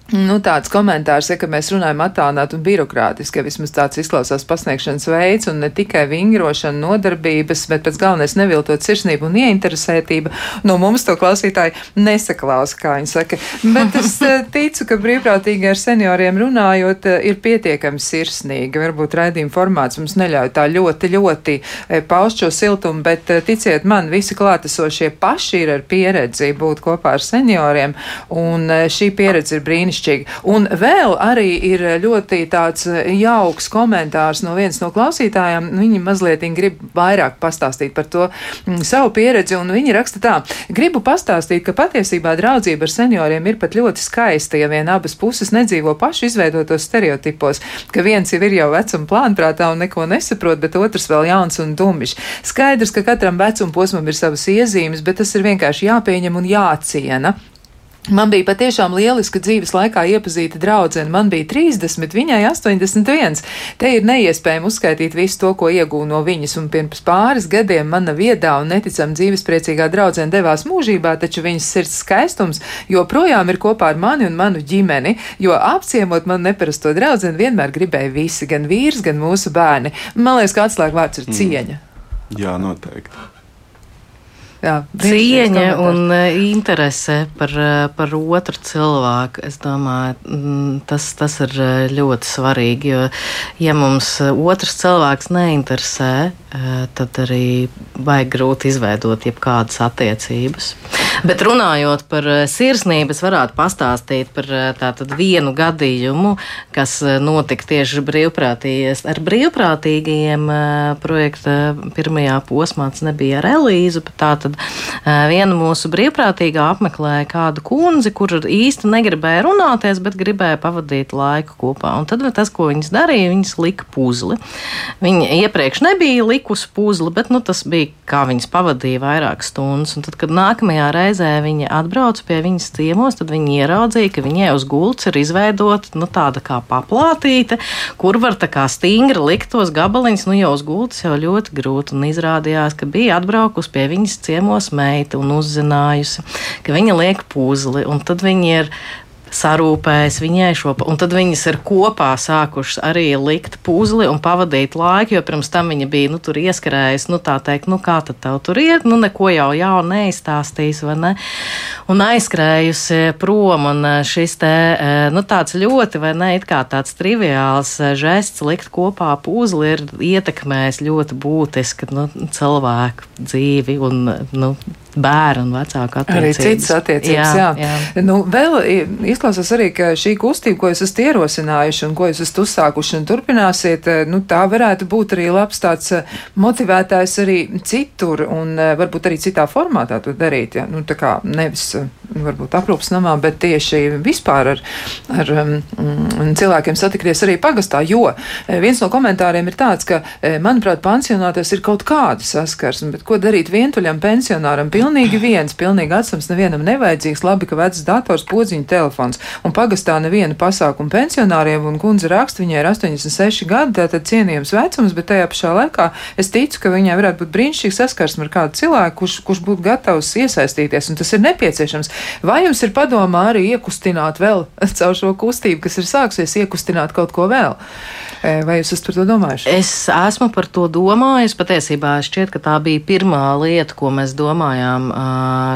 Nu, tāds komentārs, ja, ka mēs runājam attālināt un birokrātiski, ka vismaz tāds izklausās pasniegšanas veids un ne tikai vingrošana, nodarbības, bet pēc galvenais neviltot sirsnību un ieinteresētība. No mums to klausītāji nesaklausa, kā viņi saka. Bet es eh, ticu, ka brīvprātīgi ar senioriem runājot eh, ir pietiekami sirsnīgi. Varbūt raidījuma formāts mums neļauj tā ļoti, ļoti eh, paust šo siltumu, bet ticiet man, visi klātesošie paši ir ar pieredzi būt kopā ar senioriem, un šī pieredze ir brīnišķīga brīnišķīgi. Un vēl arī ir ļoti tāds jauks komentārs no vienas no klausītājām. Viņi mazliet grib vairāk pastāstīt par to mm, savu pieredzi, un viņi raksta tā: Gribu pastāstīt, ka patiesībā draudzība ar senioriem ir pat ļoti skaista, ja vien abas puses nedzīvo pašu izveidotos stereotipos, ka viens jau ir jau vecuma plānprātā un neko nesaprot, bet otrs vēl jauns un dumjš. Skaidrs, ka katram vecuma posmam ir savas iezīmes, bet tas ir vienkārši jāpieņem un jāciena. Man bija patiešām lieliska dzīves laikā iepazīta draudzene. Man bija 30, viņai 81. Te ir neiespējami uzskaitīt visu to, ko iegūnu no viņas, un pirms pāris gadiem mana viedā un neticam dzīvespriecīgā draudzene devās mūžībā, taču viņas sirds skaistums joprojām ir kopā ar mani un manu ģimeni, jo apciemot man neparasto draudzeni vienmēr gribēja visi, gan vīrs, gan mūsu bērni. Man liekas, ka atslēgvārds ir cieņa. Mm. Jā, noteikti. Jā, Cieņa un uh, interese par, uh, par otru cilvēku, es domāju, mm, tas, tas ir uh, ļoti svarīgi. Jo, ja mums otrs cilvēks neinteresē, tad arī vajag grūti izveidot jebkādas attiecības. Bet runājot par sirsnību, es varētu pastāstīt par tātad vienu gadījumu, kas notika tieši brīvprātīgies. Ar brīvprātīgajiem projekta pirmajā posmā tas nebija ar Elīzu, bet tā tad viena mūsu brīvprātīgā apmeklēja kādu kundzi, kur īsti negribēja runāties, bet gribēja pavadīt laiku kopā. Un tad tas, ko viņas darīja, viņas lika puzli. Viņa iepriekš nebija likusi puzli, bet nu, tas bija kā viņas pavadīja vairākas stundas. Un tad, kad nākamajā reizē viņa atbrauca pie viņas ciemos, tad viņa ieraudzīja, ka viņai uz gultas ir izveidota nu, tāda kā paplātīte, kur var tā kā stingri likt tos gabaliņus, nu jau uz gultas jau ļoti grūti. Un izrādījās, ka bija atbraukusi pie viņas ciemos meita un uzzinājusi, ka viņa liek puzli, un tad viņi ir sarūpējis viņai šo, un tad viņas ir kopā sākušas arī likt puzli un pavadīt laiku, jo pirms tam viņa bija, nu, tur ieskarējusi, nu, tā teikt, nu, kā tad tev tur iet, nu, neko jau jaunu neizstāstīs, vai ne? Un aizskrējusi prom, un eh, šis te, eh, nu, tāds ļoti, vai ne, it kā tāds triviāls eh, žests likt kopā puzli ir ietekmējis ļoti būtiski, nu, cilvēku dzīvi un, nu, bērnu vecāku attiecības. Arī citas attiecības, jā. jā. jā. Nu, vēl izklausās arī, ka šī kustība, ko jūs esat ierosinājuši un ko jūs esat uzsākuši un turpināsiet, nu, tā varētu būt arī labs tāds eh, motivētājs arī citur un eh, varbūt arī citā formātā to darīt. Ja? Nu, tā kā nevis eh, varbūt aprūpas namā, bet tieši vispār ar, ar um, cilvēkiem satikties arī pagastā, jo viens no komentāriem ir tāds, ka, manuprāt, pansionātos ir kaut kāda saskarsme, bet ko darīt vientuļam pensionāram? Pilnīgi viens, pilnīgi atsams, nevienam nevajadzīgs, labi, ka vecs dators, podziņa telefons. Un pagastā neviena pasākuma pensionāriem, un kundze raksta, viņai ir 86 gadi, tātad cienījams vecums, bet tajā pašā laikā es ticu, ka viņai varētu būt brīnišķīgi saskarsme ar kādu cilvēku, kurš, kurš būtu gatavs iesaistīties, un tas ir nepieciešams. Vai jums ir padomā arī iekustināt vēl caur šo kustību, kas ir sāksies, iekustināt kaut ko vēl? Vai jūs esat par to domājuši? Es esmu par to domājis. Patiesībā šķiet, ka tā bija pirmā lieta, ko mēs domājām,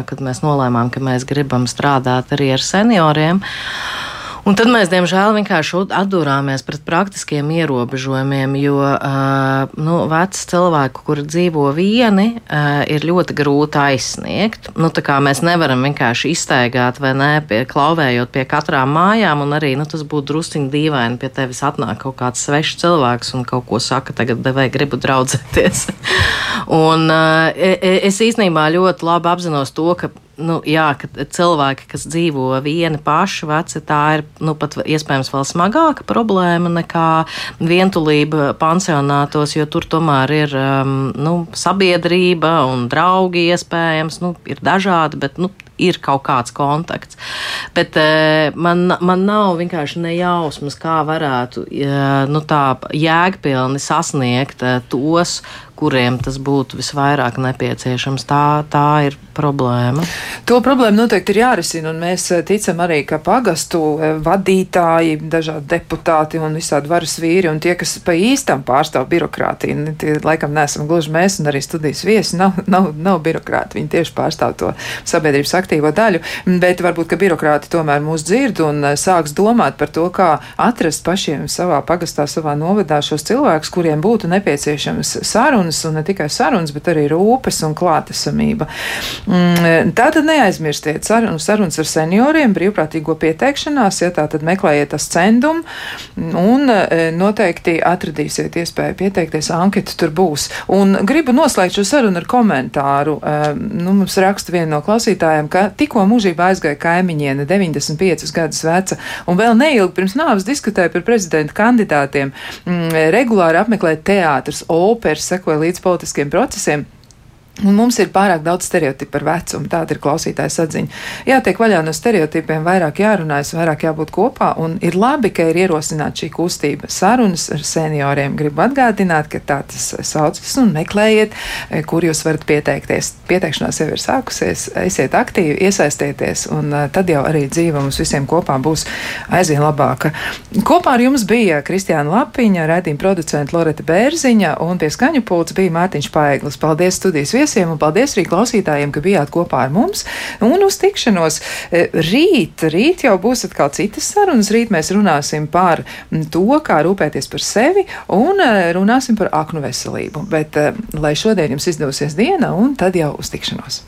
kad mēs nolēmām, ka mēs gribam strādāt arī ar senioriem. Un tad mēs, diemžēl, vienkārši atdūrāmies pret praktiskiem ierobežojumiem, jo nu, veci cilvēki, kuri dzīvo vieni, ir ļoti grūti aizsniegt. Nu, mēs nevaram vienkārši iztaigāt vai ne, pie, klauvējot pie katrām mājām, un arī nu, tas būtu drusciņi dīvaini. Pie tevis atnāk kaut kāds svešs cilvēks un kaut ko saka, tagad vai gribu draudzēties. un, uh, es īstenībā ļoti labi apzinos to, ka nu, jā, ka cilvēki, kas dzīvo vieni paši, veci, tā ir nu, pat iespējams vēl smagāka problēma nekā vientulība pansionātos, jo tur tomēr ir um, nu, sabiedrība un draugi iespējams, nu, ir dažādi, bet nu, ir kaut kāds kontakts. Bet uh, man, man nav vienkārši nejausmas, kā varētu nu, tā jēgpilni sasniegt uh, tos, kuriem tas būtu visvairāk nepieciešams. Tā, tā ir problēma. To problēmu noteikti ir jārisina, un mēs eh, ticam arī, ka pagastu eh, vadītāji, dažādi deputāti un visādi varas vīri un tie, kas pa īstam pārstāv birokrātiju, tie laikam neesam gluži mēs un arī studijas viesi, nav, nav, nav birokrāti, viņi tieši pārstāv to sabiedrības aktīvo daļu, bet varbūt, ka birokrāti tomēr mūs dzird un eh, sāks domāt par to, kā atrast pašiem savā pagastā, savā novadā šos cilvēkus, kuriem būtu nepieciešams sarunas sarunas, un ne tikai sarunas, bet arī rūpes un klātesamība. Mm, tātad neaizmirstiet sarunas, sarunas ar senioriem, brīvprātīgo pieteikšanās, ja tā tad meklējiet ascendumu, un e, noteikti atradīsiet iespēju pieteikties, anketa tur būs. Un gribu noslēgt šo sarunu ar komentāru. E, nu, mums raksta viena no klausītājiem, ka tikko mūžībā aizgāja kaimiņiene, 95 gadus veca, un vēl neilgi pirms nāves diskutēja par prezidenta kandidātiem, mm, regulāri apmeklē teātris, operas, sekoja līdz politiskiem procesiem. Un mums ir pārāk daudz stereotipu par vecumu, tāda ir klausītāja atziņa. Jātiek vaļā no stereotipiem, vairāk jārunājas, vairāk jābūt kopā, un ir labi, ka ir ierosināta šī kustība sarunas ar senioriem. Gribu atgādināt, ka tā tas saucas un meklējiet, e, kur jūs varat pieteikties. Pieteikšanās jau ir sākusies, esiet aktīvi, iesaistieties, un e, tad jau arī dzīve mums visiem kopā būs aizvien labāka. Kopā ar jums bija Kristiāna Lapiņa, redzījuma producenta Loreta Bērziņa, un pie skaņu pults bija Mārtiņš Paeglis. Paldies studijas viesiem un paldies arī klausītājiem, ka bijāt kopā ar mums un uz tikšanos. E, rīt, rīt jau būs atkal citas sarunas. Rīt mēs runāsim par to, kā rūpēties par sevi un e, runāsim par aknu veselību. Bet e, lai šodien jums izdosies diena un tad jau uz tikšanos.